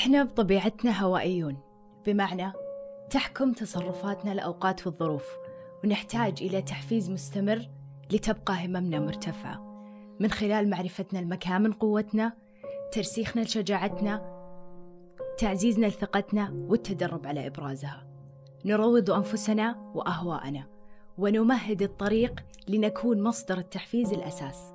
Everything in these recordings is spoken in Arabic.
إحنا بطبيعتنا هوائيون بمعنى تحكم تصرفاتنا الأوقات والظروف ونحتاج إلى تحفيز مستمر لتبقى هممنا مرتفعة. من خلال معرفتنا المكامن قوتنا ترسيخنا لشجاعتنا تعزيزنا لثقتنا والتدرب على إبرازها. نروض أنفسنا وأهواءنا ونمهد الطريق لنكون مصدر التحفيز الأساس.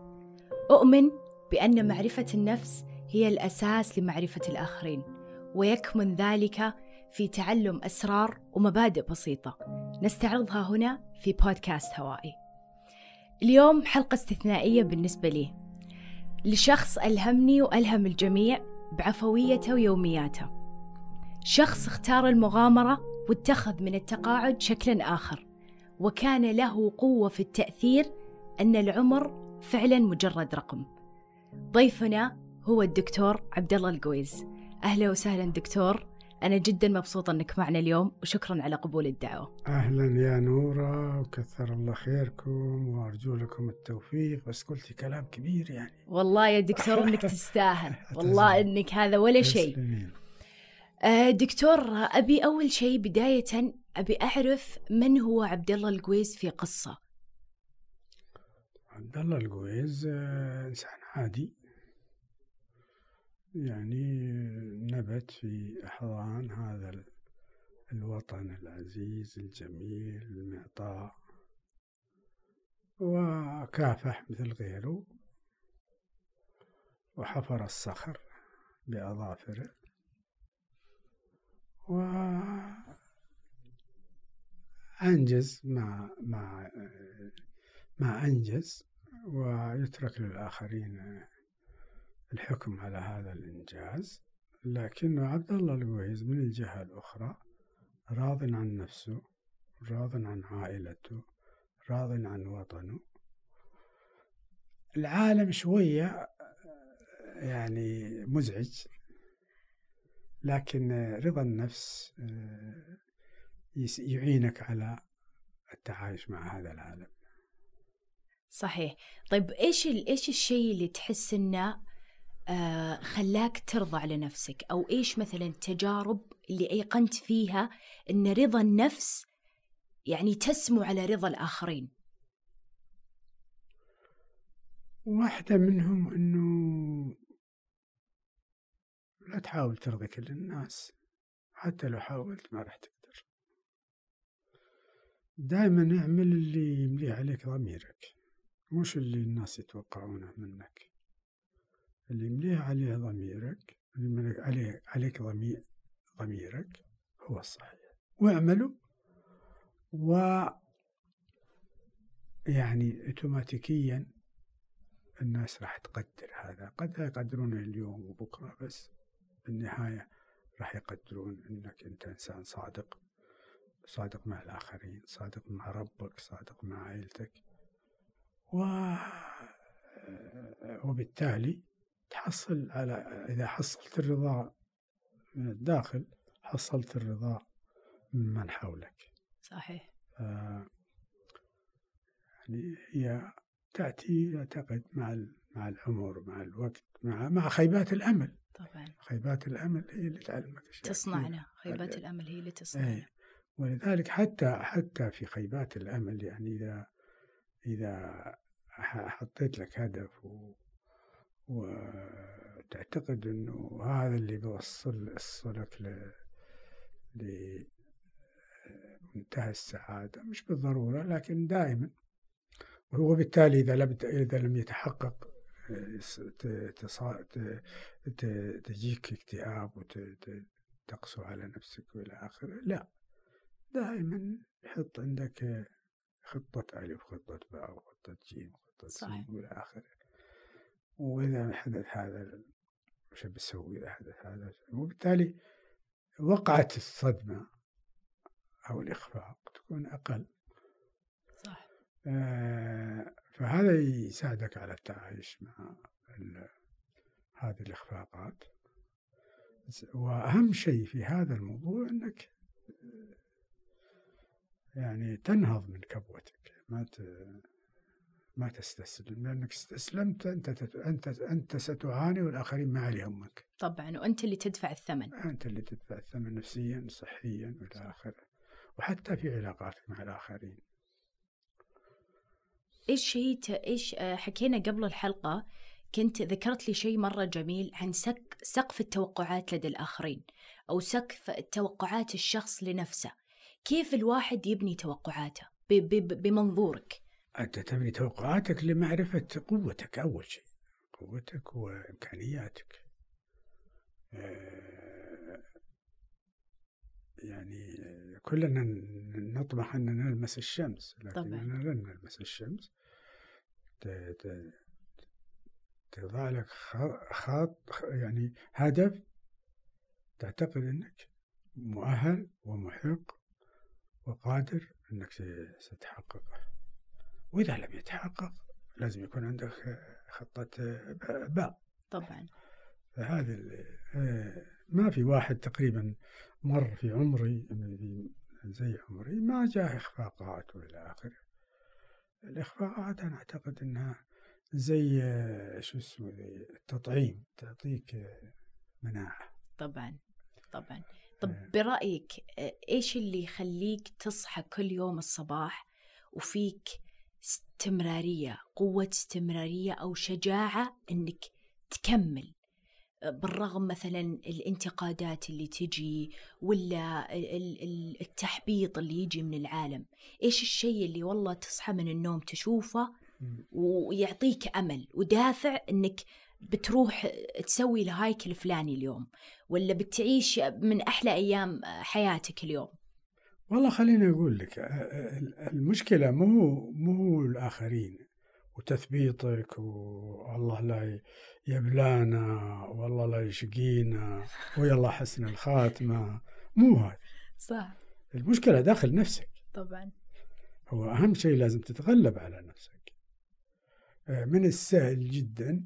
أؤمن بأن معرفة النفس هي الأساس لمعرفة الآخرين. ويكمن ذلك في تعلم أسرار ومبادئ بسيطة. نستعرضها هنا في بودكاست هوائي. اليوم حلقة استثنائية بالنسبة لي. لشخص ألهمني وألهم الجميع بعفويته ويومياته. شخص اختار المغامرة واتخذ من التقاعد شكلا آخر وكان له قوة في التأثير أن العمر فعلا مجرد رقم. ضيفنا هو الدكتور عبد الله القويز. أهلا وسهلا دكتور. أنا جدا مبسوطة أنك معنا اليوم وشكرا على قبول الدعوة. أهلا يا نورة وكثر الله خيركم وأرجو لكم التوفيق بس قلتي كلام كبير يعني. والله يا دكتور أنك تستاهل. والله أنك هذا ولا شيء. آه، دكتور أبي أول شيء بداية أبي أعرف من هو عبد الله القويز في قصة. عبد الله القويز آه، إنسان عادي. يعني نبت في أحضان هذا الوطن العزيز الجميل المعطاء وكافح مثل غيره وحفر الصخر بأظافره وأنجز ما ما ما أنجز ويترك للآخرين الحكم على هذا الإنجاز لكن عبد الله القويز من الجهة الأخرى راض عن نفسه راض عن عائلته راض عن وطنه. العالم شوية يعني مزعج لكن رضا النفس آه، يعينك على التعايش مع هذا العالم. صحيح. طيب إيش إيش الشيء اللي تحس إنه آه خلاك ترضى على نفسك. أو إيش مثلا التجارب اللي أيقنت فيها إن رضا النفس يعني تسمو على رضا الآخرين؟ واحدة منهم إنه لا تحاول ترضي كل الناس حتى لو حاولت ما راح تقدر. دائما اعمل اللي يمليه عليك ضميرك مش اللي الناس يتوقعونه منك. اللي يمليه عليه ضميرك اللي عليه عليك ضمير ضميرك هو الصحيح. واعملوا. و يعني اوتوماتيكيا الناس راح تقدر هذا. قد يقدرونه اليوم وبكرة بس بالنهاية راح يقدرون إنك أنت إنسان صادق. صادق مع الآخرين صادق مع ربك صادق مع عائلتك و وبالتالي تحصل على إذا حصلت الرضا من الداخل حصلت الرضا ممن حولك. صحيح. يعني هي تأتي أعتقد مع مع العمر مع الوقت مع مع خيبات الأمل. طبعا. خيبات الأمل هي اللي تعلمك أشياء تصنعنا. خيبات الأمل هي اللي تصنعنا. إيه ولذلك حتى حتى في خيبات الأمل يعني إذا إذا حطيت لك هدف و وتعتقد إنه هذا اللي بيوصل يوصلك ل لمنتهى السعادة. مش بالضرورة لكن دائما. وبالتالي إذا لم إذا لم يتحقق تجيك اكتئاب وتقسو على نفسك وإلى آخره. لا. دائما حط عندك خطة ألف خطة باء وخطة جيم وخطة سين وإلى آخره. وإذا حدث هذا وش بسوي إذا حدث هذا. وبالتالي وقعت الصدمة أو الإخفاق تكون أقل. صح. آه فهذا يساعدك على التعايش مع هذه الإخفاقات. وأهم شيء في هذا الموضوع أنك يعني تنهض من كبوتك. ما ما تستسلم لأنك استسلمت أنت تت... أنت أنت ستعاني والآخرين ما عليهم منك. طبعا وأنت اللي تدفع الثمن. أنت اللي تدفع الثمن نفسيا صحيا والى آخره. وحتى في علاقاتك مع الآخرين. إيش شيء. إيش آه، حكينا قبل الحلقة كنت ذكرت لي شيء مرة جميل عن سك... سقف التوقعات لدى الآخرين أو سقف توقعات الشخص لنفسه. كيف الواحد يبني توقعاته؟ ب... ب... بمنظورك. أنت تبني توقعاتك لمعرفة قوتك أول شيء قوتك وإمكانياتك. آه، يعني كلنا نطمح أن نلمس الشمس لكننا لن نلمس الشمس. تضع لك خط يعني هدف تعتقد أنك مؤهل ومحق وقادر أنك ستحققه. وإذا لم يتحقق لازم يكون عندك خطة باء. طبعا. فهذا ما في واحد تقريبا مر في عمري زي عمري ما جاء إخفاقات وإلى آخره. الإخفاقات أنا أعتقد أنها زي شو اسمه زي التطعيم تعطيك مناعة. طبعا طبعا. طب آه. برأيك إيش اللي يخليك تصحى كل يوم الصباح وفيك استمرارية قوة استمرارية أو شجاعة أنك تكمل. بالرغم مثلا الانتقادات اللي تجي ولا التحبيط اللي يجي من العالم. إيش الشيء اللي والله تصحى من النوم تشوفه ويعطيك أمل ودافع إنك بتروح تسوي الهايك الفلاني اليوم ولا بتعيش من أحلى أيام حياتك اليوم؟ والله خليني أقول لك المشكلة مو مو الآخرين وتثبيطك والله لا يبلانا والله لا يشقينا ويلا حسن الخاتمة. مو هذا. صح. المشكلة داخل نفسك. طبعا. هو أهم شيء لازم تتغلب على نفسك. من السهل جدا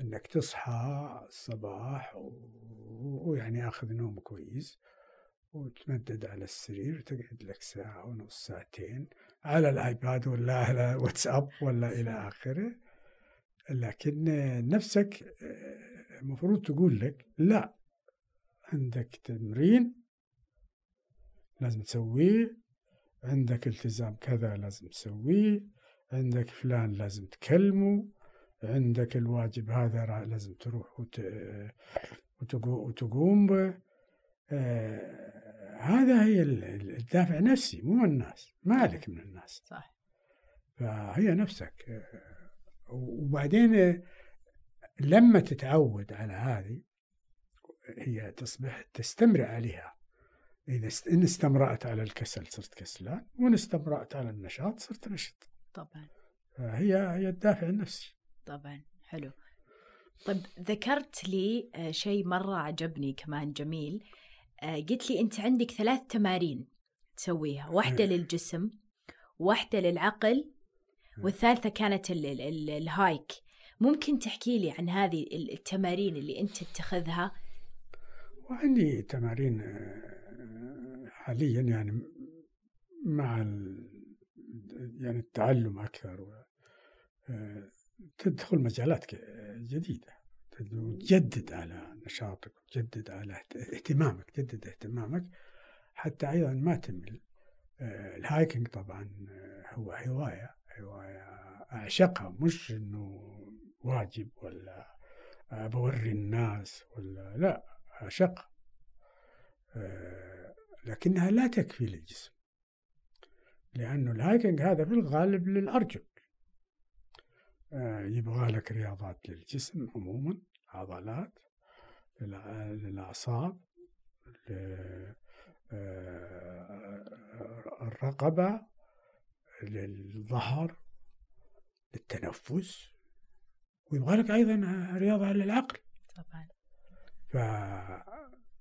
أنك تصحى الصباح ويعني آخذ نوم كويس وتمدد على السرير وتقعد لك ساعة ونص ساعتين على الآيباد ولا على واتساب ولا إلى آخره. لكن نفسك المفروض تقول لك لا عندك تمرين لازم تسويه عندك التزام كذا لازم تسويه عندك فلان لازم تكلمه عندك الواجب هذا لازم تروح وتقوم به. آه هذا هي الدافع نفسي مو الناس ما عليك من الناس. صح فهي نفسك. وبعدين لما تتعود على هذه هي تصبح تستمر عليها. إذا إن استمرأت على الكسل صرت كسلان وإن استمرأت على النشاط صرت نشط. طبعا. هي هي الدافع النفسي. طبعا. حلو. طيب ذكرت لي آه، شيء مرة عجبني كمان جميل. آه، قلت لي أنت عندك ثلاث تمارين تسويها واحدة للجسم واحدة للعقل والثالثة كانت ال ال ال الهايك. ممكن تحكي لي عن هذه التمارين اللي أنت تتخذها؟ وعندي تمارين آه، حاليا يعني مع يعني التعلم أكثر آه، تدخل مجالات جديدة. تجدد على نشاطك وتجدد على اهتمامك تجدد اهتمامك حتى أيضا ما تمل. آه، ال hiking طبعا هو هواية هواية أعشقها مش إنه واجب ولا بوري الناس ولا لا أعشقها. آه، لكنها لا تكفي للجسم لأنه ال hiking هذا في الغالب للأرجل. آه، يبغى لك رياضات للجسم عموما عضلات للأعصاب آه، الرقبة للظهر للتنفس ويبغى لك أيضا رياضة للعقل. طبعا.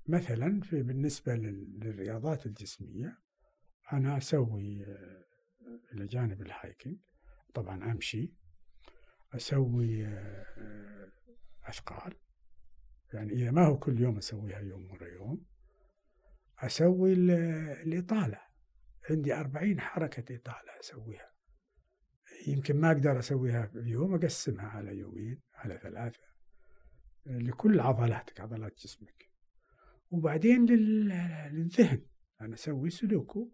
فمثلا في بالنسبة للرياضات الجسمية أنا أسوي آه، إلى جانب الهايكنج طبعا أمشي. أسوي آه، أثقال. يعني إذا ما هو كل يوم أسويها يوم ورا يوم أسوي الإطالة. عندي أربعين حركة إطالة أسويها. يمكن ما أقدر أسويها في يوم أقسمها على يومين على ثلاثة لكل عضلاتك عضلات جسمك. وبعدين للذهن. أنا أسوي سودوكو.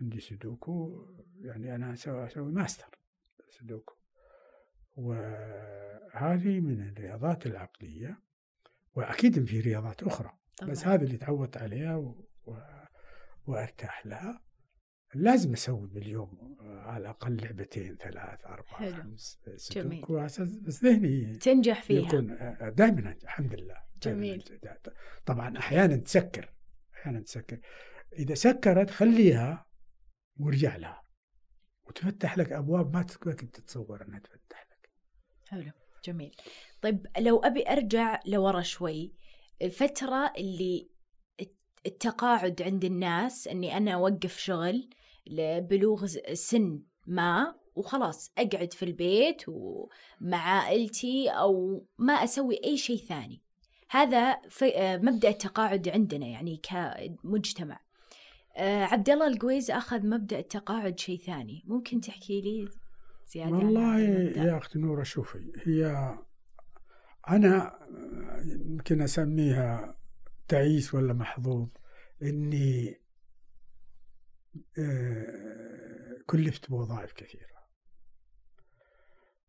عندي سودوكو. يعني أنا أسوي, أسوي ماستر سودوكو. وهذه من الرياضات العقلية وأكيد في رياضات أخرى طبعا. بس هذه اللي تعودت عليها و... و... وأرتاح لها. لازم أسوي باليوم على الأقل لعبتين ثلاث أربع حلو. خمس سودوكو بس ذهني تنجح فيها. يكون دائما الحمد لله جميل. طبعا أحيانا تسكر أحيانا تسكر. إذا سكرت خليها وارجع لها. وتفتح لك أبواب ما كنت تتصور أنها تفتح لك. حلو جميل. طيب لو أبي أرجع لورا شوي الفترة اللي التقاعد عند الناس أني أنا أوقف شغل لبلوغ سن ما وخلاص أقعد في البيت ومع عائلتي أو ما أسوي أي شيء ثاني. هذا مبدأ التقاعد عندنا يعني كمجتمع. آه عبد الله القويز أخذ مبدأ التقاعد شيء ثاني. ممكن تحكي لي زيادة والله يا أختي نورة شوفي هي أنا يمكن أسميها تعيس ولا محظوظ إني آه كلفت بوظائف كثيرة.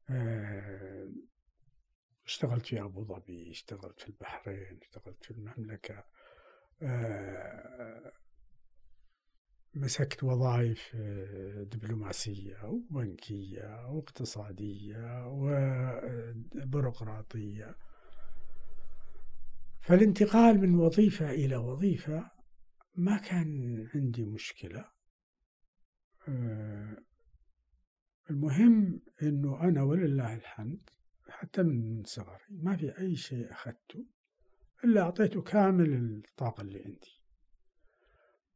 آه اشتغلت في أبو ظبي اشتغلت في البحرين اشتغلت في المملكة. آه مسكت وظائف آه، دبلوماسية وبنكية واقتصادية وبيروقراطية فالانتقال من وظيفة إلى وظيفة ما كان عندي مشكلة. آه، المهم أنه أنا ولله الحمد حتى من صغري ما في أي شيء أخذته إلا أعطيته كامل الطاقة اللي عندي.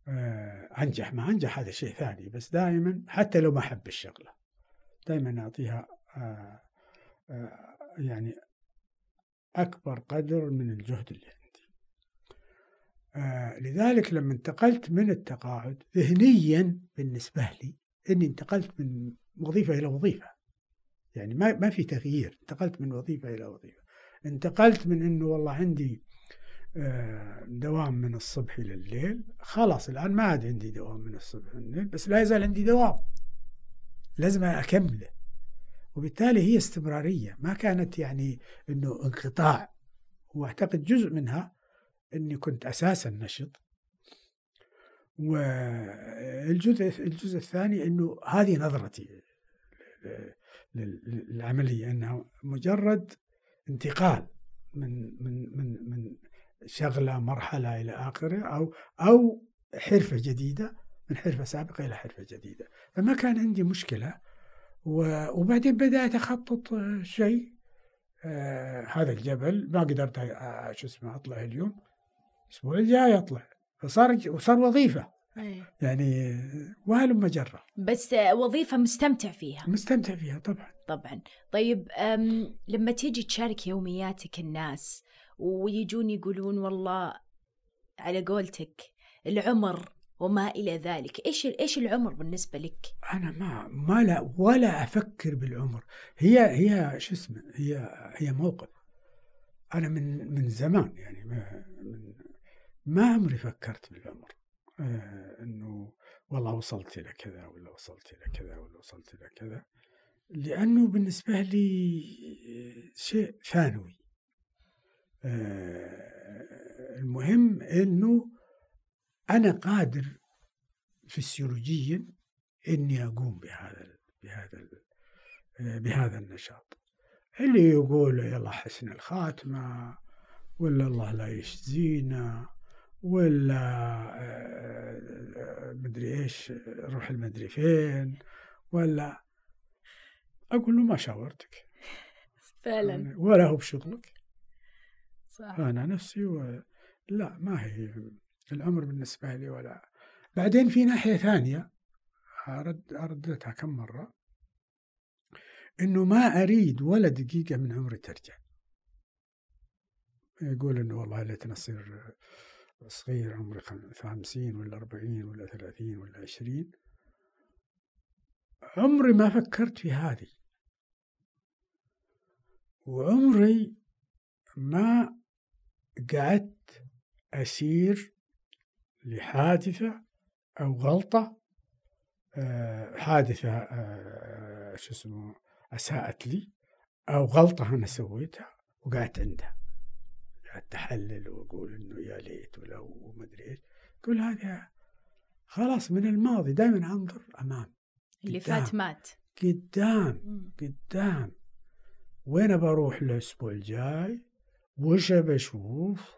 آه، أنجح ما أنجح هذا شيء ثاني بس دائما حتى لو ما أحب الشغلة دائما أعطيها آه، آه، يعني أكبر قدر من الجهد اللي عندي. لذلك لما انتقلت من التقاعد ذهنيا بالنسبة لي أني انتقلت من وظيفة إلى وظيفة. يعني ما ما في تغيير انتقلت من وظيفة إلى وظيفة. انتقلت من أنه والله عندي دوام من الصبح إلى الليل. خلاص الآن ما عاد عندي دوام من الصبح إلى الليل بس لا يزال عندي دوام. لازم أكمله. وبالتالي هي استمرارية. ما كانت يعني أنه انقطاع. وأعتقد جزء منها أني كنت أساسا نشط. والجزء الجزء الثاني أنه هذه نظرتي للعملية أنها مجرد انتقال من من من من شغلة مرحلة إلى آخره أو أو حرفة جديدة من حرفة سابقة إلى حرفة جديدة. فما كان عندي مشكلة وبعدين بدات اخطط شيء آه هذا الجبل ما قدرت آه شو اسمه أطلع اليوم. الأسبوع الجاي أطلع. فصار وصار وظيفة. أيه. يعني وهلم جرة بس وظيفة مستمتع فيها. مستمتع فيها طبعا. طبعا. طيب لما تيجي تشارك يومياتك الناس ويجون يقولون والله على قولتك العمر وما إلى ذلك. إيش إيش العمر بالنسبة لك؟ أنا ما ما لا ولا أفكر بالعمر. هي هي شو اسمه؟ هي هي موقف. أنا من من زمان يعني ما من ما عمري فكرت بالعمر. آه إنه والله وصلت إلى كذا ولا وصلت إلى كذا ولا وصلت إلى كذا. لأنه بالنسبة لي شيء ثانوي. المهم إنه أنا قادر فسيولوجيا إني أقوم بهذا بهذا آه، بهذا النشاط. اللي يقول يلا حسن الخاتمة ولا الله لا يشزينا ولا آه، مدري إيش روح المدري فين ولا أقول له ما شاورتك. فعلا. ولا هو بشغلك. صح. أنا نفسي و... لا ما هي الأمر بالنسبة لي ولا. بعدين في ناحية ثانية أرد أردتها كم مرة. إنه ما أريد ولا دقيقة من عمري ترجع. يقول إنه والله ليتنا أصير صغير عمري خمسين ولا أربعين ولا ثلاثين ولا عشرين. عمري ما فكرت في هذه. وعمري ما قعدت أسير لحادثة أو غلطة آه، حادثة آه، شو اسمه أساءت لي أو غلطة أنا سويتها وقعدت عندها. قعدت أحلل وأقول إنه يا ليت ولو مدري إيش. أقول هذا خلاص من الماضي دائما أنظر أمام. اللي. فات مات. قدام. قدام. وين بروح الأسبوع الجاي؟ وش بشوف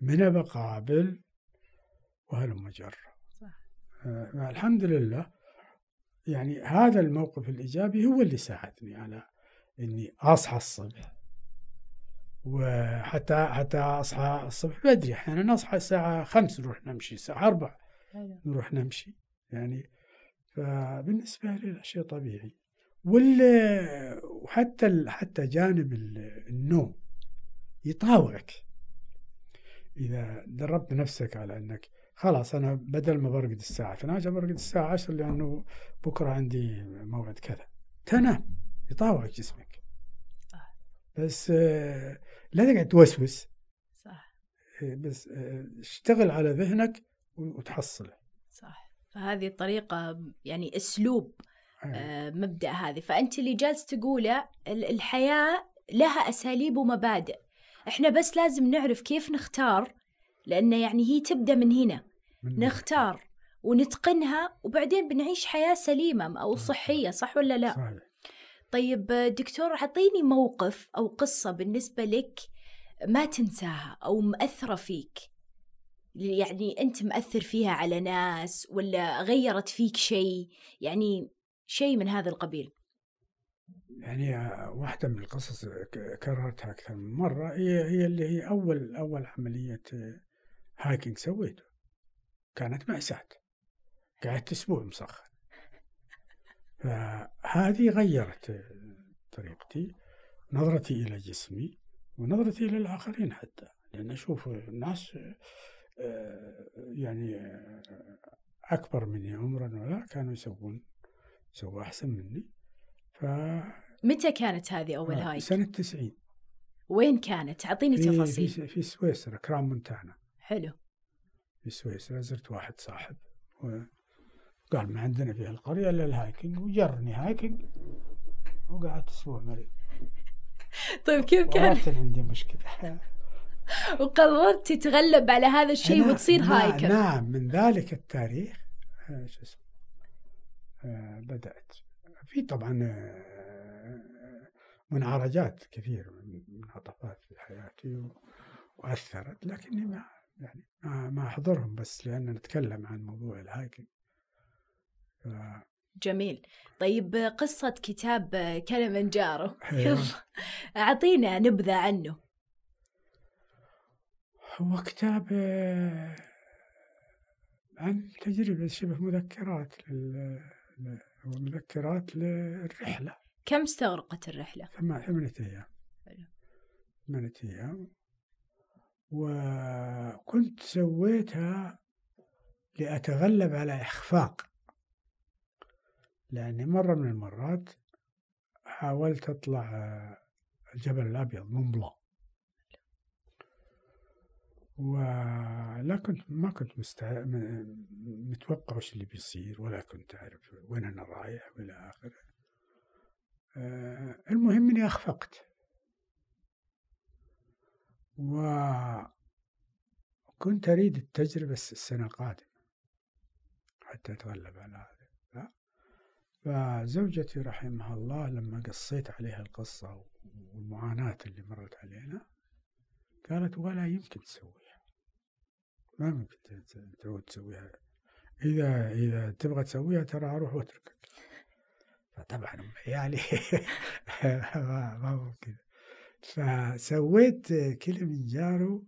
من بقابل وهلم صح. آه الحمد لله يعني هذا الموقف الإيجابي هو اللي ساعدني على إني أصحى الصبح. وحتى حتى أصحى الصبح بدري أحيانا أصحى الساعة خمس نروح نمشي الساعة أربع. نروح نمشي. يعني فبالنسبة لي شيء طبيعي. وال وحتى حتى جانب ال- النوم. يطاوعك. إذا دربت نفسك على أنك خلاص أنا بدل ما برقد الساعة 12 برقد الساعة 10 لأنه بكرة عندي موعد كذا. تنام يطاوعك جسمك. صح. بس لا تقعد توسوس. صح. آه، بس آه، اشتغل على ذهنك وتحصله. صح. فهذه الطريقة يعني أسلوب آه. آه، مبدأ هذه. فأنت اللي جالس تقوله ال- الحياة لها أساليب ومبادئ. إحنا بس لازم نعرف كيف نختار لأن يعني هي تبدأ من هنا. نختار ونتقنها وبعدين بنعيش حياة سليمة أو صحية صح ولا لا؟ صحيح. طيب دكتور أعطيني موقف أو قصة بالنسبة لك ما تنساها أو مأثرة فيك. يعني أنت مأثر فيها على ناس ولا غيرت فيك شيء؟ يعني شيء من هذا القبيل. يعني واحدة من القصص كررتها أكثر من مرة هي هي اللي هي أول أول عملية هايكنج سويته. كانت مأساة. قعدت أسبوع مسخن. فهذه غيرت طريقتي نظرتي إلى جسمي ونظرتي إلى الآخرين حتى. لأن أشوف الناس يعني أكبر مني عمرا ولا كانوا يسوون سووا أحسن مني. متى كانت هذه أول آه، هايك؟ سنة 90 وين كانت؟ أعطيني تفاصيل. في, في سويسرا كرام مونتانا. حلو. في سويسرا زرت واحد صاحب وقال ما عندنا في القرية إلا ال hiking وجرني hiking وقعدت أسبوع مريض. طيب كيف كان؟ عندي مشكلة. وقررت تتغلب على هذا الشيء وتصير hiker؟ نعم من ذلك التاريخ آه، شو اسمه آه، بدأت. في طبعا منعرجات كثير من منعطفات في حياتي وأثرت لكني ما يعني ما, ما أحضرهم بس لأن نتكلم عن موضوع الهايكنج. ف- جميل. طيب قصة كتاب كلمنجارو. أيوة. أعطينا نبذة عنه. هو كتاب عن تجربة شبه مذكرات لل هو مذكرات للرحلة. كم استغرقت الرحلة؟ ثم- ثمانية أيام. ثمانية أيام. وكنت سويتها لأتغلب على إخفاق. لأني مرة من المرات حاولت أطلع الجبل الأبيض مون بلان ولا كنت ما كنت مستع... متوقع وش اللي بيصير ولا كنت أعرف وين أنا رايح وإلى آخره. المهم إني أخفقت. وكنت أريد التجربة الس- السنة القادمة. حتى أتغلب على هذا. فزوجتي رحمها الله لما قصيت عليها القصة والمعاناة اللي مرت علينا قالت ولا يمكن تسويها. ما ممكن تعود تسويها. إذا إذا تبغى تسويها ترى أروح وأتركك. فطبعا أم عيالي. ما ما ممكن فسويت كلمنجارو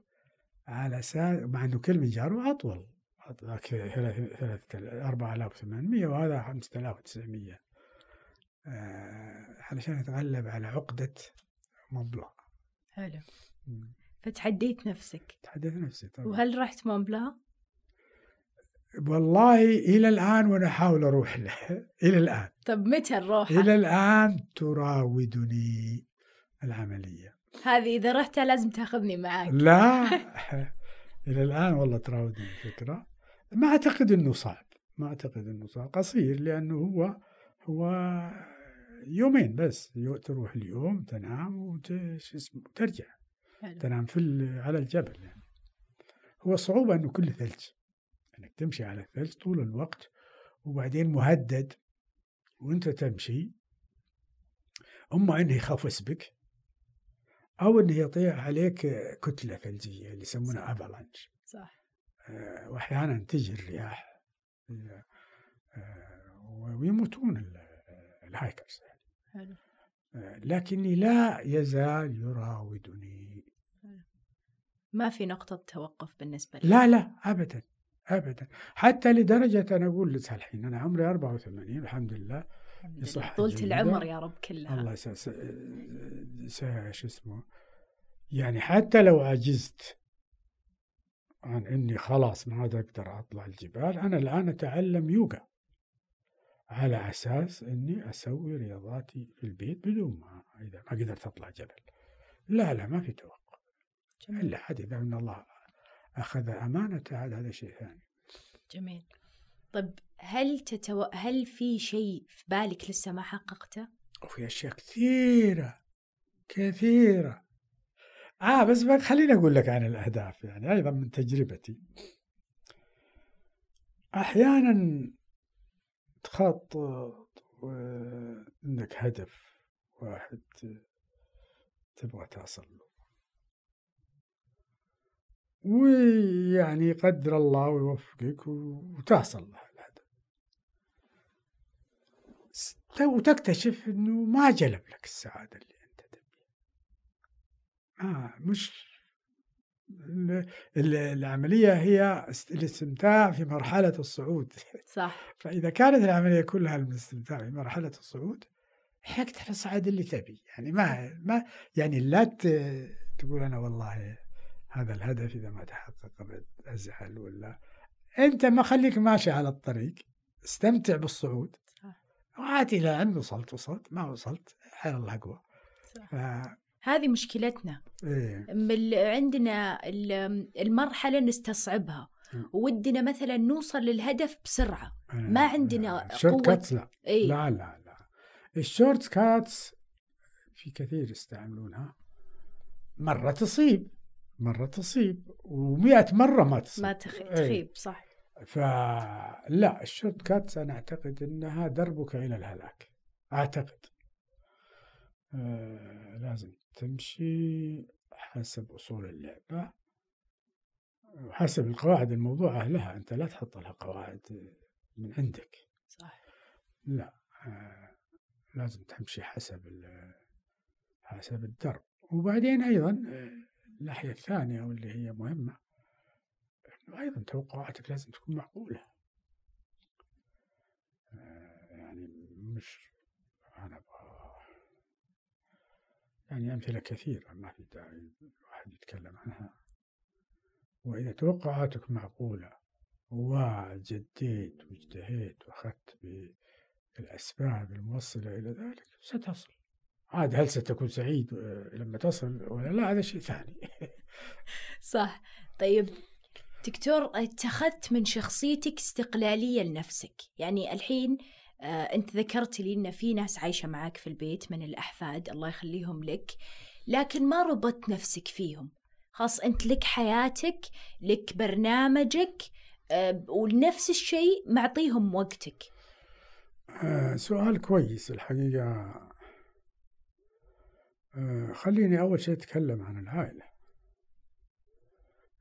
على أساس مع إنه كلمنجارو أطول. ذاك ثلاث- ثلاثة 4800 وهذا 5900 آه، علشان أتغلب على عقدة مبلغ حلو. فتحديت نفسك. تحدث نفسي طبعا. وهل رحت مونبلا؟ والله إلى الآن وأنا أحاول أروح له. إلى الآن. طب متى نروح إلى الآن تراودني العملية. هذه إذا رحت لازم تاخذني معاك. لا. إلى الآن والله تراودني الفكرة. ما أعتقد أنه صعب. ما أعتقد أنه صعب. قصير لأنه هو هو يومين بس. تروح اليوم تنام وت- شو اسمه ترجع. حلو. تنام في على الجبل يعني. هو الصعوبة أنه كله ثلج. أنك تمشي على الثلج طول الوقت وبعدين مهدد وأنت تمشي. أما أنه يخفس بك أو أنه يطيح عليك كتلة ثلجية اللي يسمونها أفالانش. صح. آه، وأحيانا تجي الرياح آه، آه، ويموتون ال- الهايكرز حلو. آه، لكني لا يزال يراودني. ما في نقطة توقف بالنسبة لك؟ لا لا ابدا. ابدا. حتى لدرجة أنا أقول لك الحين أنا عمري 84 الحمد لله. صحة طولة. العمر يا رب كلها. الله س... س... س... شو اسمه؟ يعني حتى لو عجزت عن إني خلاص ما عاد أقدر أطلع الجبال أنا الآن أتعلم يوغا. على أساس إني أسوي رياضاتي في البيت بدون ما إذا ما قدرت أطلع جبل. لا لا ما في توقف. إلا حد اذا ان الله. أخذ امانته عاد هذا شيء ثاني جميل. طيب هل تتو... هل في شيء في بالك لسه ما حققته؟ وفي اشياء كثيرة كثيرة. آه بس خليني أقول لك عن الأهداف يعني أيضا من تجربتي. أحيانا تخطط وعندك هدف واحد تبغى تصل له. ويعني يقدر الله ويوفقك وتصل له الهدف وتكتشف إنه ما جلب لك السعادة اللي أنت تبيها آه مش ال- ال- العملية هي است- الاستمتاع في مرحلة الصعود. صح. فإذا كانت العملية كلها الاستمتاع في مرحلة الصعود حق تصعد اللي تبي يعني ما ما يعني لا تقول أنا والله هذا الهدف إذا ما تحقق أبد ازعل ولا. أنت ما خليك ماشي على الطريق استمتع بالصعود. وعاد إلى ان وصلت وصلت ما وصلت على الله اقوى صح. ف... هذه مشكلتنا. إيه. عندنا ال- المرحلة نستصعبها. ودنا مثلا نوصل للهدف بسرعة. ما عندنا ال short cu- cuts لا. اي لا لا لا. الشورت كاتس في كثير يستعملونها. مرة تصيب. مرة تصيب ومئة مرة ما تصيب. ما. إيه. تخيب صح. فلا ال shortcuts أنا أعتقد أنها دربك إلى الهلاك أعتقد. آه لازم تمشي حسب أصول اللعبة. وحسب القواعد الموضوعة لها أنت لا تحط لها قواعد من عندك. صح. لا آه، لازم تمشي حسب حسب الدرب. وبعدين أيضا آه، الناحية الثانية واللي هي مهمة أيضا توقعاتك لازم تكون معقولة. آه، يعني مش أنا يعني أمثلة كثيرة ما في داعي الواحد يتكلم عنها. وإذا توقعاتك معقولة وجديت واجتهيت وأخذت بالأسباب الموصلة إلى ذلك ستصل. عاد هل ستكون سعيد آه، لما تصل ولا لا؟ هذا شيء ثاني. صح. طيب دكتور اتخذت من شخصيتك استقلالية لنفسك. يعني الحين آه انت ذكرت لي إن في ناس عايشة معك في البيت من الأحفاد الله يخليهم لك لكن ما ربطت نفسك فيهم. خاص انت لك حياتك لك برنامجك آه ونفس الشيء معطيهم وقتك. سؤال كويس الحقيقة. خليني أول شيء أتكلم عن العائلة.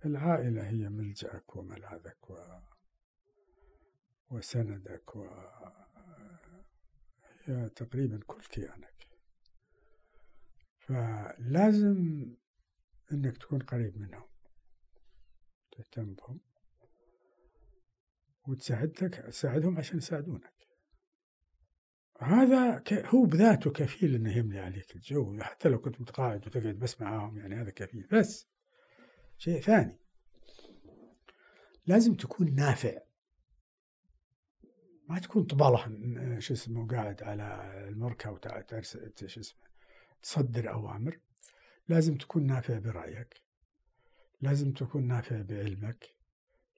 العائلة هي ملجأك وملاذك و... وسندك و هي تقريبا كل كيانك. فلازم إنك تكون قريب منهم تهتم بهم وتساعدك تساعدهم عشان يساعدونك. هذا هو بذاته كفيل إنه يملي عليك الجو حتى لو كنت متقاعد وتقعد بس معاهم يعني هذا كفيل. بس شيء ثاني. لازم تكون نافع. ما تكون م- شو اسمه قاعد على المركة وترس شو اسمه تصدر أوامر. لازم تكون نافع برأيك. لازم تكون نافع بعلمك.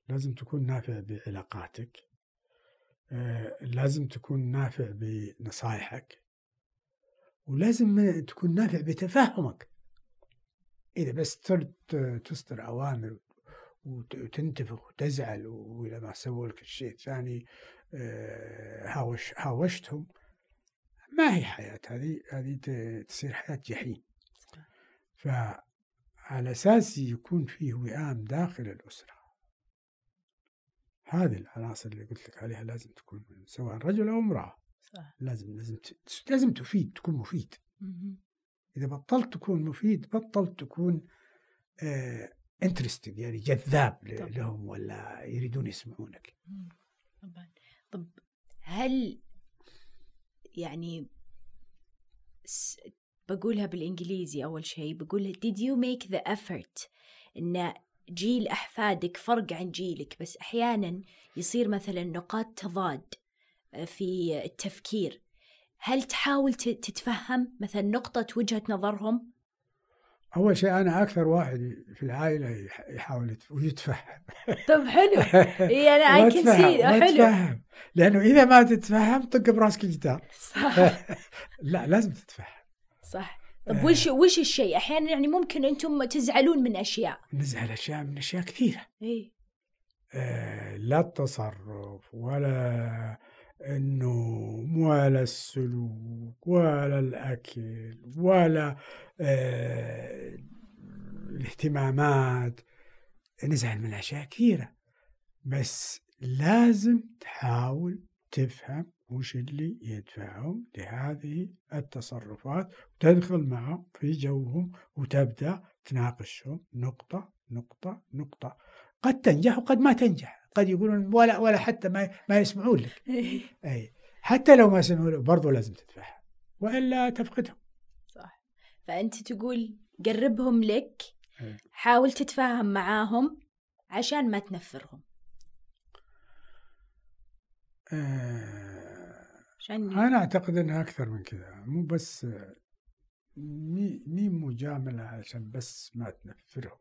لازم تكون نافع بعلاقاتك. لازم تكون نافع بنصايحك ولازم تكون نافع بتفهمك. إذا بس صرت تصدر أوامر وت- وتنتفخ وتزعل وإذا ما سووا لك الشيء الثاني آه، هاوش هاوشتهم ما هي حياة هذه هذه تصير حياة جحيم. فعلى أساس يكون فيه وئام داخل الأسرة هذه العناصر اللي قلت لك عليها لازم تكون سواء رجل أو امرأة صح. لازم لازم ت- لازم تفيد تكون مفيد. إذا بطلت تكون مفيد بطلت تكون انترستنج يعني جذاب طبعاً. لهم ولا يريدون يسمعونك. طبعا. طب هل يعني بقولها بالإنجليزي أول شيء بقول did you make the effort إن جيل أحفادك فرق عن جيلك بس أحيانا يصير مثلا نقاط تضاد آه، في التفكير. هل تحاول تتفهم مثلا نقطة وجهة نظرهم؟ أول شيء أنا أكثر واحد في العائلة يح- يحاول يتف- ويتفهم. طب حلو. إيه أنا وأتفهم- see حلو. لأنه إذا ما تتفهم طق براسك جدار صح. لا لازم تتفهم. صح. طب وش وش الشيء؟ أحيانا يعني ممكن أنتم تزعلون من أشياء. نزعل أشياء من أشياء كثيرة. إيه آه، لا التصرف ولا إنه ولا السلوك ولا الأكل ولا آه، الاهتمامات. نزعل من أشياء كثيرة. بس لازم تحاول تفهم وش اللي يدفعهم لهذه التصرفات وتدخل معهم في جوهم وتبدأ تناقشهم نقطة نقطة نقطة. قد تنجح وقد ما تنجح. قد يقولون ولا ولا حتى ما ما يسمعون لك. أي. حتى لو ما سمعوا لك برضو لازم تتفهم وإلا تفقدهم. صح. فأنت تقول قربهم لك إيه. حاول تتفاهم معاهم عشان ما تنفرهم. آه، عشان أنا أعتقد انها أكثر من كذا مو بس مي مي مجامله عشان بس ما تنفرهم.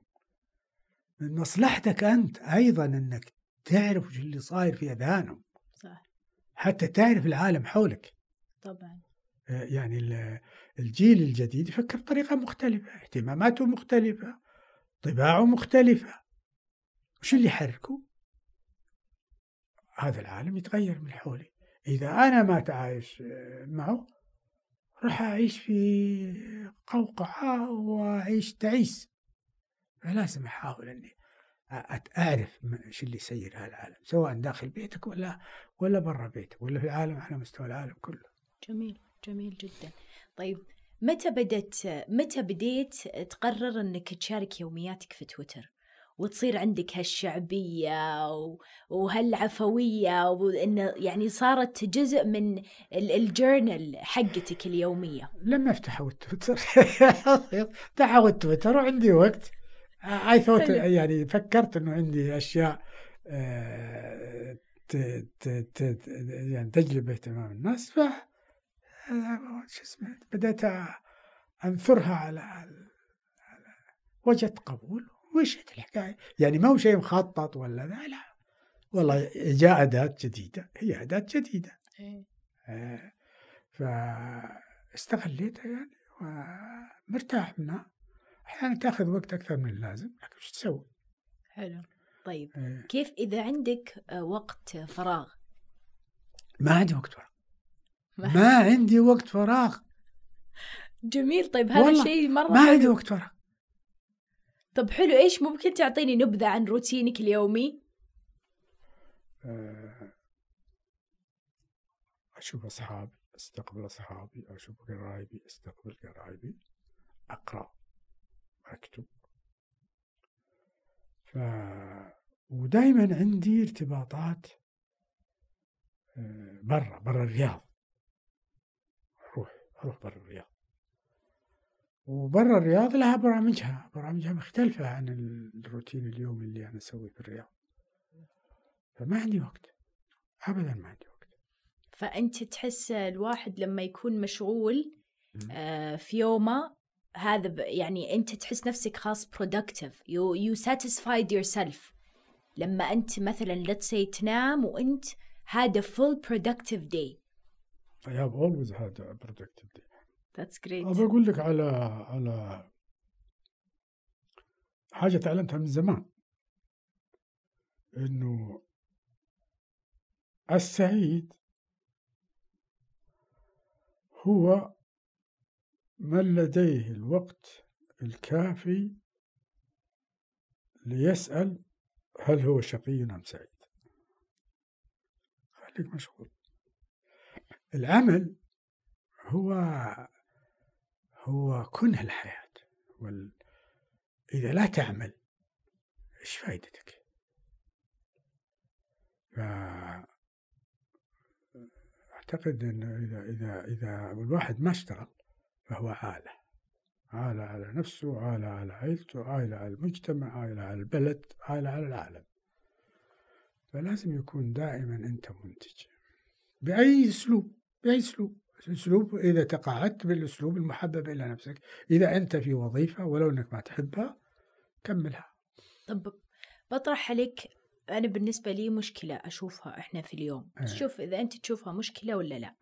من مصلحتك أنت أيضا إنك تعرف وش اللي صاير في أذهانهم. صح. حتى تعرف العالم حولك. طبعا. آه، يعني ال- الجيل الجديد يفكر بطريقة مختلفة اهتماماته مختلفة طباعه مختلفة. وش اللي يحركه؟ هذا العالم يتغير من حولي. إذا أنا ما تعايش معه راح أعيش في قوقعة وأعيش تعيس. فلازم أحاول أني أعرف شو اللي يسير هذا العالم سواء داخل بيتك ولا ولا برا بيتك ولا في العالم على مستوى العالم كله. جميل جميل جدا. طيب متى بدت متى بديت تقرر إنك تشارك يومياتك في تويتر؟ وتصير عندك هالشعبية وهالعفوية وإن يعني صارت جزء من ال- الجورنال حقتك اليومية. لما فتحوا التويتر فتحوا التويتر وعندي وقت. اي ثوت. يعني فكرت إنه عندي أشياء آه، ت- ت- ت- يعني تجلب اهتمام الناس. ف آه، شو اسمه بدأت أنثرها على على- وجدت قبول. ومشيت الحكاية يعني ما هو شيء مخطط ولا لا؟ لا. والله جاء أداة جديدة هي أداة جديدة. آه، فاستغليتها يعني ومرتاح منها. أحيانا تأخذ وقت أكثر من اللازم لكن وش تسوي؟ حلو. طيب آه، كيف إذا عندك وقت فراغ؟ ما عندي وقت فراغ. ما- ما عندي وقت فراغ. جميل. طيب هذا الشيء مرة ما. عندي وقت فراغ. طب حلو إيش ممكن تعطيني نبذة عن روتينك اليومي؟ آه، أشوف أصحابي أستقبل أصحابي أشوف قرايبي أستقبل قرايبي أقرأ أكتب. ف ودائما عندي ارتباطات آه، برا برا الرياض. أروح أروح برا الرياض. وبرا الرياض لها برامجها. برامجها مختلفة عن الروتين اليومي اللي أنا أسويه في الرياض. فما عندي وقت. أبدا ما عندي وقت. فأنت تحس الواحد لما يكون مشغول. آه، في يومه هذا يعني أنت تحس نفسك خاص productive. You, you satisfied yourself. لما أنت مثلا let's say تنام وأنت هذا full productive day. I have always had a productive day. That's great. أبى أقول لك على على حاجة تعلمتها من زمان. إنه السعيد هو من لديه الوقت الكافي ليسأل هل هو شقي أم سعيد. خليك مشغول. العمل هو هو كنه الحياة وال... إذا لا تعمل إيش فائدتك؟ ف... أعتقد أن إذا إذا إذا الواحد ما اشتغل فهو عالة عالة على نفسه عالة على عائلته عالة على المجتمع عالة على البلد عالة على العالم فلازم يكون دائما أنت منتج بأي أسلوب بأي أسلوب أسلوب إذا تقاعدت بالأسلوب المحبب إلى نفسك. إذا أنت في وظيفة ولو أنك ما تحبها كملها. طب بطرح عليك أنا بالنسبة لي مشكلة أشوفها إحنا في اليوم. إيه. شوف إذا أنت تشوفها مشكلة ولا لا.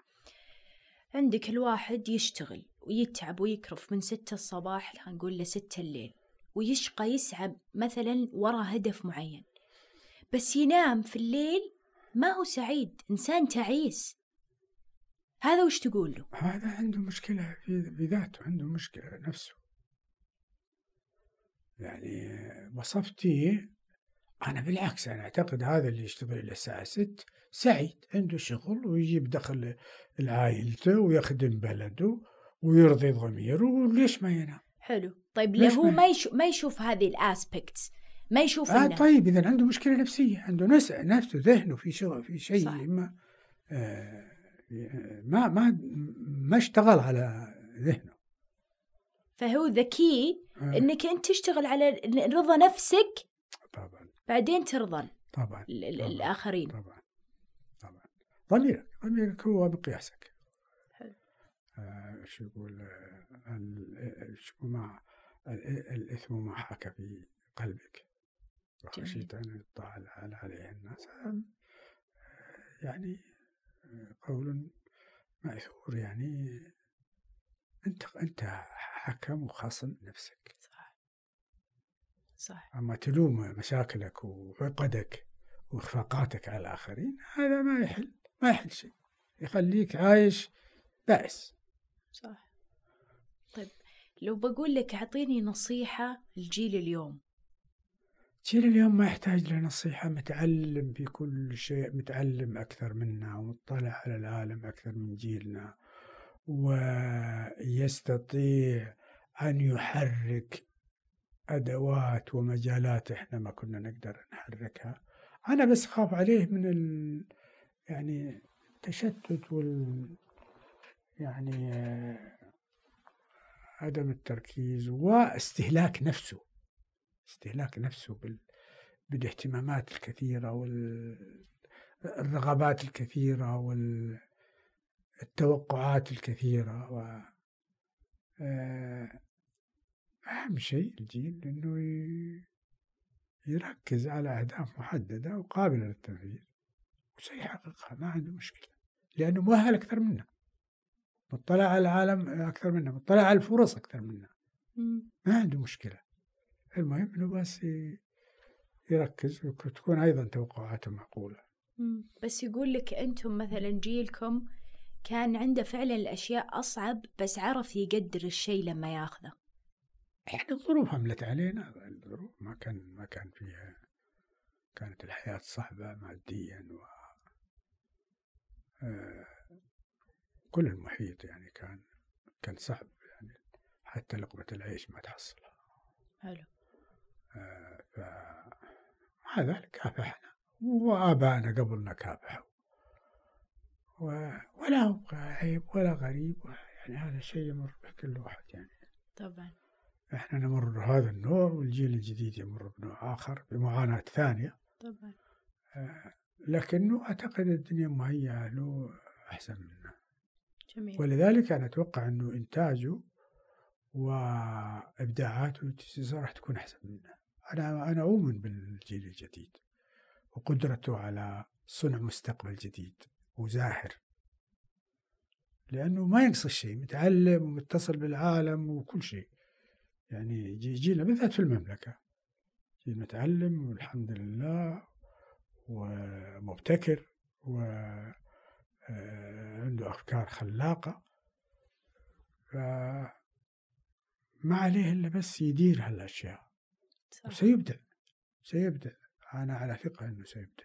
عندك الواحد يشتغل ويتعب ويكرف من ستة الصباح خلينا نقول لستة الليل ويشقى يسعى مثلا ورا هدف معين. بس ينام في الليل ما هو سعيد. إنسان تعيس. هذا وش تقول له هذا عنده مشكلة في بذاته عنده مشكلة نفسه يعني وصفتي أنا بالعكس أنا أعتقد هذا اللي يشتغل إلى الساعة ست سعيد عنده شغل ويجيب دخل لعائلته ويخدم بلده ويرضي ضميره وليش ما ينام؟ حلو طيب ليش ليه هو ما- ما يشوف ما يشوف هذه الأسبكتس ما يشوف آه إنه طيب إذا عنده مشكلة نفسية عنده نفسه ذهنه في شغل في شيء. ما آه ما ما ما اشتغل على ذهنه. فهو ذكي آه. إنك أنت تشتغل على رضا نفسك. طبعا. بعدين ترضى طبعا ال- ال- طبعاً. الآخرين. طبعا طبعا. ضميرك ضميرك هو مقياسك. آه شو يقول آه، شو مع ال- الإثم ما حاك في قلبك. وخشيت أن يطلع عليه الناس. آه، يعني قول مأثور يعني أنت أنت حكم وخصم نفسك. صح صح أما تلوم مشاكلك وعقدك وإخفاقاتك على الآخرين هذا ما يحل ما يحل شيء. يخليك عايش بائس صح طيب لو بقول لك أعطيني نصيحة لجيل اليوم. جيل اليوم ما يحتاج لنصيحة متعلم في كل شيء متعلم أكثر منا ومطلع على العالم أكثر من جيلنا ويستطيع أن يحرك أدوات ومجالات إحنا ما كنا نقدر نحركها. أنا بس خاف عليه من ال يعني التشتت وال يعني آه، عدم التركيز واستهلاك نفسه. استهلاك نفسه بال بالاهتمامات الكثيرة والرغبات الكثيرة والتوقعات الكثيرة و آه، أهم شيء الجيل إنه ي- يركز على أهداف محددة وقابلة للتنفيذ وسيحققها ما عنده مشكلة لأنه مؤهل أكثر منا مطلع على العالم أكثر منا مطلع على الفرص أكثر منا ما عنده مشكلة. المهم إنه بس يركز وتكون أيضا توقعاته معقولة. مم. بس يقول لك أنتم مثلا جيلكم كان عنده فعلا الأشياء أصعب بس عرف يقدر الشيء لما ياخذه. يعني الظروف حملت علينا الظروف ما كان ما كان فيها كانت الحياة صعبة ماديا و آه، كل المحيط يعني كان كان صعب يعني حتى لقمة العيش ما تحصلها. حلو. ذلك كافحنا وآبائنا قبلنا كافحوا. ولا هو عيب ولا غريب يعني هذا شيء يمر به كل واحد يعني. طبعا. إحنا نمر بهذا النوع والجيل الجديد يمر بنوع آخر بمعاناة ثانية. طبعا. آه، لكنه أعتقد الدنيا مهيئة له أحسن منه جميل. ولذلك أنا أتوقع أنه إنتاجه وإبداعاته راح تكون أحسن منه. أنا أنا أؤمن بالجيل الجديد وقدرته على صنع مستقبل جديد وزاهر. لأنه ما ينقص شيء متعلم ومتصل بالعالم وكل شيء. يعني جيلنا بالذات في المملكة. جيل متعلم والحمد لله ومبتكر وعنده آه، أفكار خلاقة. فما عليه إلا بس يدير هالأشياء. صح. وسيبدع سيبدع أنا على ثقة أنه سيبدع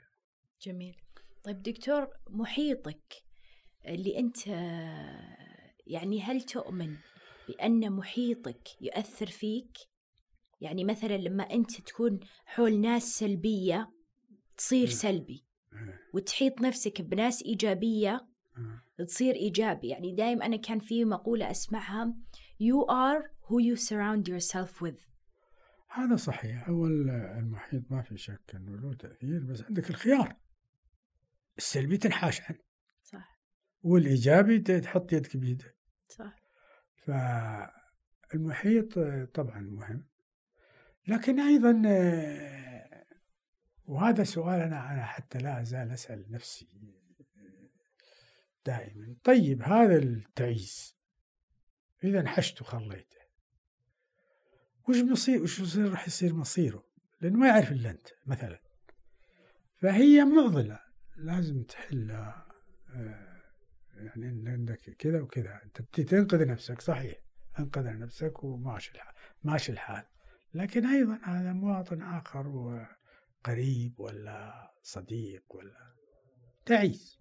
جميل طيب دكتور محيطك اللي أنت يعني هل تؤمن بأن محيطك يؤثر فيك؟ يعني مثلا لما أنت تكون حول ناس سلبية تصير إيه. سلبي إيه. وتحيط نفسك بناس إيجابية إيه. تصير إيجابي يعني دايم أنا كان في مقولة أسمعها You are who you surround yourself with هذا صحيح. أول المحيط ما في شك أنه له تأثير بس عندك الخيار. السلبي تنحاش عنه. صح. والإيجابي تحط يدك بيده صح. فالمحيط طبعا مهم. لكن أيضا وهذا سؤال أنا أنا حتى لا أزال أسأل نفسي دائما. طيب هذا التعيس. إذا انحشت وخليته وش بيصير وش بيصير؟ راح يصير مصيره لأنه ما يعرف إلا أنت مثلا. فهي معضلة لازم تحلها آه، يعني عندك كذا وكذا. أنت تنقذ نفسك صحيح. انقذ نفسك وماشي الحال ماشي الحال. لكن أيضا هذا مواطن آخر وقريب ولا صديق ولا تعيس.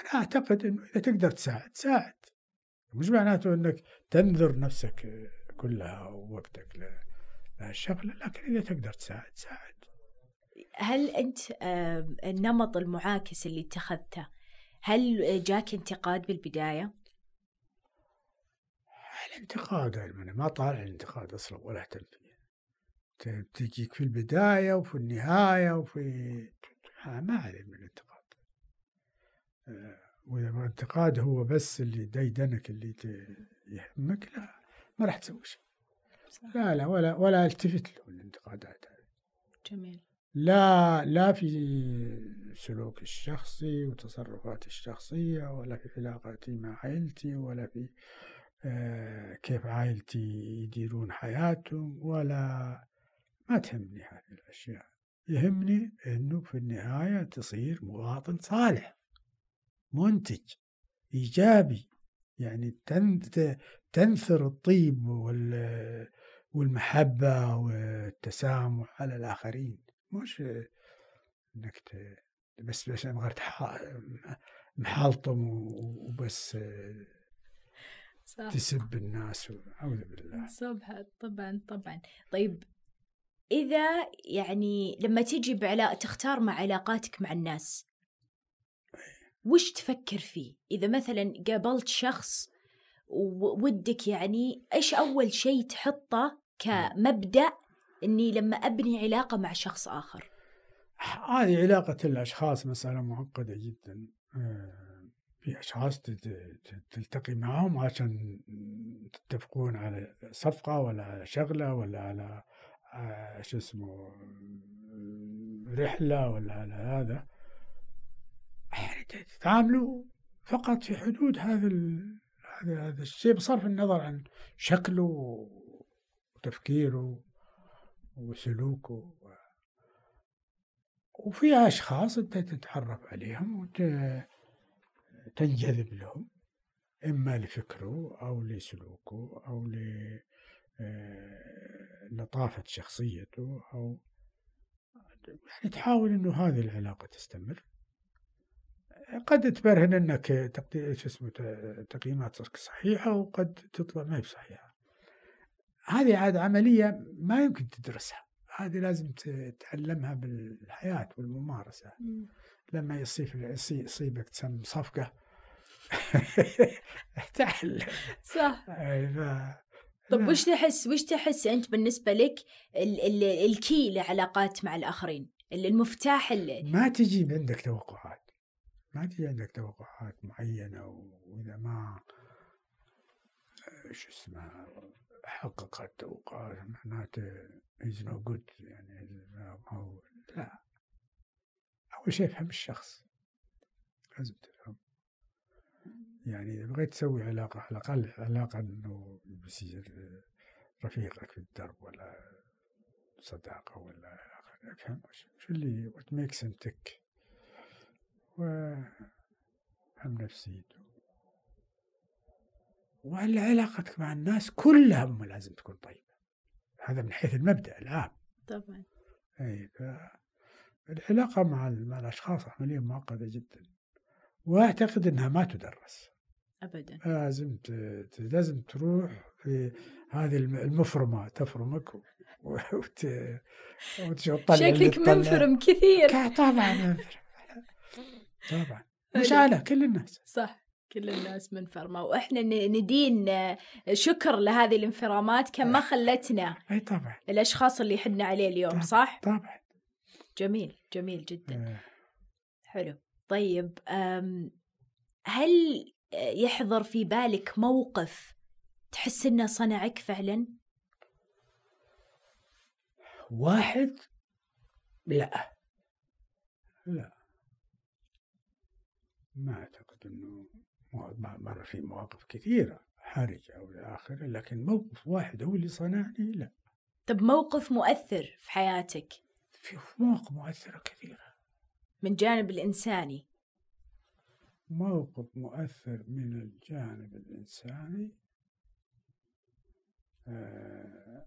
أنا أعتقد إنه إذا تقدر تساعد ساعد مش معناته إنك تنذر نفسك كلها ووقتك لهالشغله لكن إذا تقدر تساعد ساعد. هل أنت النمط المعاكس اللي اتخذته هل جاك انتقاد بالبداية؟ الانتقاد أنا ما طالع الانتقاد أصلا ولا اهتم فيه. تجيك في البداية وفي النهاية وفي ما علي من الانتقاد آه، وإذا الانتقاد هو بس اللي ديدنك اللي يهمك لا. ما راح تسوي شيء. لا لا ولا ولا التفت له الانتقادات هذه جميل. لا لا في سلوكي الشخصي وتصرفاتي الشخصية ولا في علاقاتي مع عائلتي ولا في آه، كيف عائلتي يديرون حياتهم ولا ما تهمني هذه الأشياء. يهمني أنه في النهاية تصير مواطن صالح منتج إيجابي. يعني تنثر الطيب والمحبة والتسامح على الآخرين. مش إنك بس بس غير محالطم وبس صح. تسب الناس أعوذ بالله. صبح طبعا طبعا. طيب إذا يعني لما تجي بعلاقة تختار مع علاقاتك مع الناس وش تفكر فيه؟ إذا مثلا قابلت شخص ودك يعني إيش أول شيء تحطه كمبدأ إني لما أبني علاقة مع شخص آخر؟ هذه علاقة الأشخاص مسألة معقدة جدا. آه، في أشخاص تلتقي معهم عشان تتفقون على صفقة ولا على شغلة ولا على آه، شو اسمه رحلة ولا على هذا. يعني تتعاملوا فقط في حدود هذا هذا هذا الشيء بصرف النظر عن شكله وتفكيره وسلوكه. وفي أشخاص أنت تتعرف عليهم وتنجذب لهم إما لفكره أو لسلوكه أو آه، شخصيته أو يعني تحاول أنه هذه العلاقة تستمر قد تبرهن أنك شو اسمه تقييماتك صحيحة وقد تطلع ما هي بصحيحة. هذه عاد عملية ما يمكن تدرسها. هذه لازم تتعلمها بالحياة والممارسة. لما يصيب يصيبك تسم صفقة. تعلم صح. طب وش تحس وش تحس أنت بالنسبة لك ال ال الكي لعلاقات مع الآخرين؟ المفتاح اللي ما تجي عندك توقعات. ما تجي عندك توقعات معينة وإذا ما آه، شو اسمه حققت توقعات معناته is no good يعني أو لا. أول شيء افهم الشخص. لازم تفهم. يعني إذا بغيت تسوي علاقة على الأقل علاقة إنه بيصير رفيقك في الدرب ولا صداقة ولا افهم شو اللي وات ميكس tick وهم نفسيته. وعلى علاقتك مع الناس كلها لازم تكون طيبة. هذا من حيث المبدأ العام. طبعا. أي العلاقة مع, مع الأشخاص عملية معقدة جدا. وأعتقد أنها ما تدرس. أبدا. لازم لازم تروح في هذه المفرمة تفرمك وت... وتطلع شكلك منفرم كثير. طبعا منفرم. طبعا. مش على كل الناس. صح كل الناس منفرمة. وإحنا ندين شكر لهذه الانفرامات كان ما خلتنا أي طبعا. الأشخاص اللي حدنا عليه اليوم صح؟ طبعا. جميل جميل جدا. حلو. طيب هل يحضر في بالك موقف تحس إنه صنعك فعلا؟ واحد؟ لا. لا. ما أعتقد إنه مر في مواقف كثيرة حرجه أو إلى آخره لكن موقف واحد هو اللي صنعني لا. طب موقف مؤثر في حياتك؟ في مواقف مؤثرة كثيرة. من جانب الإنساني. موقف مؤثر من الجانب الإنساني آه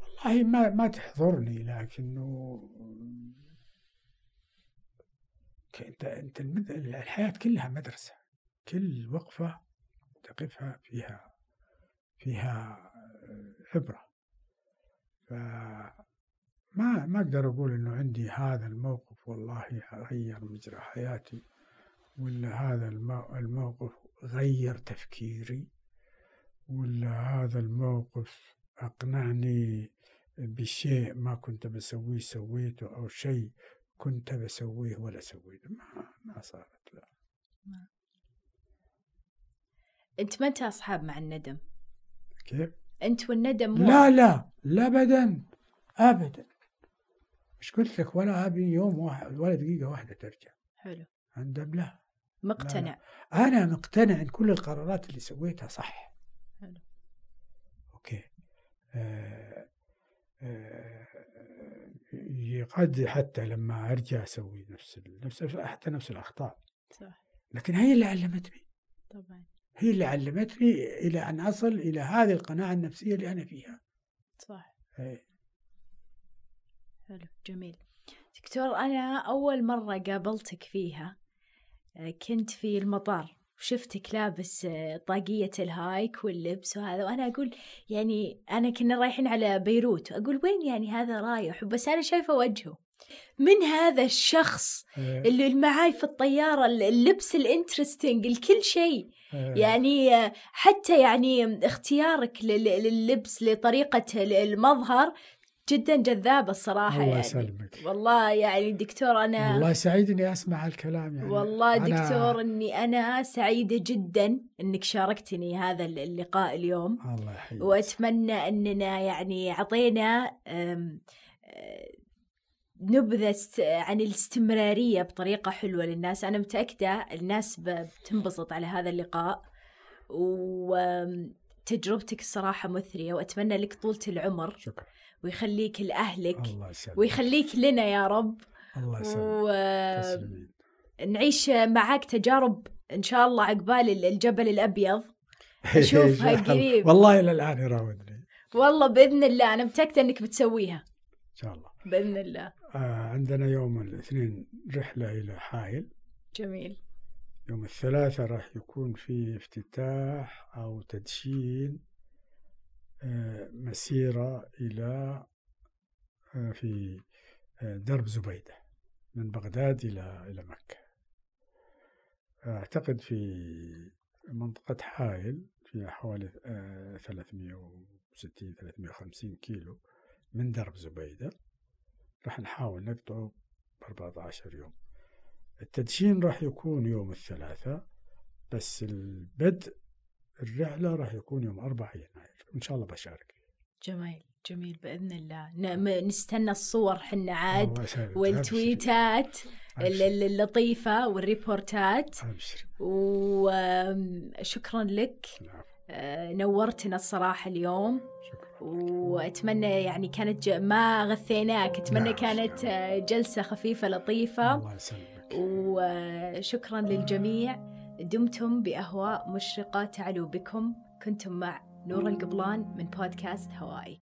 والله ما ما تحضرني لكنه أنت أنت الحياة كلها مدرسة. كل وقفة تقفها فيها فيها عبره ف ما ما أقدر أقول إنه عندي هذا الموقف والله غير مجرى حياتي ولا هذا الموقف غير تفكيري ولا هذا الموقف أقنعني بشيء ما كنت بسويه سويته أو شيء كنت بسويه ولا سويته. ما ما صارت لا. ما. أنت متى اصحاب مع الندم؟ كيف؟ أنت والندم مو لا لا لا ابدا ابدا. مش قلت لك؟ ولا أبي يوم واحد ولا دقيقة واحدة ترجع. حلو. عندهم لا. مقتنع. لا. أنا مقتنع إن كل القرارات اللي سويتها صح. حلو. أوكي. آه آه قد حتى لما أرجع أسوي نفس نفس حتى نفس الأخطاء. صح. لكن هي اللي علمتني. طبعا. هي اللي علمتني إلى أن أصل إلى هذه القناعة النفسية اللي أنا فيها. صح. هي. حلو جميل. دكتور أنا أول مرة قابلتك فيها آه، كنت في المطار. وشفتك لابس آه، طاقية الهايك واللبس وهذا وأنا أقول يعني أنا كنا رايحين على بيروت أقول وين يعني هذا رايح بس أنا شايفة وجهه من هذا الشخص إيه. اللي معاي في الطيارة اللبس الانترستنج الكل شيء إيه. يعني آه، حتى يعني اختيارك لللبس لطريقة المظهر جدا جذابة الصراحة الله يعني. يسلمك. والله يعني دكتور أنا والله سعيد إني أسمع هالكلام يعني. والله أنا... دكتور إني أنا سعيدة جدا إنك شاركتني هذا اللقاء اليوم. الله يحييك. وأتمنى أننا يعني أعطينا نبذة عن الاستمرارية بطريقة حلوة للناس. أنا متأكدة الناس بتنبسط على هذا اللقاء. وتجربتك الصراحة مثرية وأتمنى لك طولة العمر. شكرا. ويخليك لأهلك الله يسلمك. ويخليك لنا يا رب. الله يسلمك. و... نعيش معاك تجارب إن شاء الله عقبال الجبل الأبيض. أشوفها قريب. والله إلى الآن يراودني والله بإذن الله. أنا متأكدة إنك بتسويها. إن شاء الله. بإذن الله. آه عندنا يوم الاثنين رحلة إلى حائل. جميل. يوم الثلاثاء راح يكون في افتتاح أو تدشين. مسيرة إلى آه، في آه، درب زبيدة من بغداد إلى إلى مكة. أعتقد في منطقة حائل فيها حوالي 360 350 كيلو من درب زبيدة. راح نحاول نقطعه ب 14 يوم. التدشين راح يكون يوم الثلاثاء بس البدء الرحلة راح يكون يوم 4 يناير. إن شاء الله بشارك. جميل جميل بإذن الله. نستنى الصور حنا عاد. والتويتات اللطيفة والريبورتات. وشكرا لك. آه، نورتنا الصراحة اليوم. شكرا وأتمنى يعني كانت. ما غثيناك. أتمنى لا، كانت. آه، جلسة خفيفة لطيفة. الله يسلمك. وشكرا للجميع. دمتم بأهواء مشرقة تعلو بكم. كنتم مع نور القبلان من بودكاست هوائي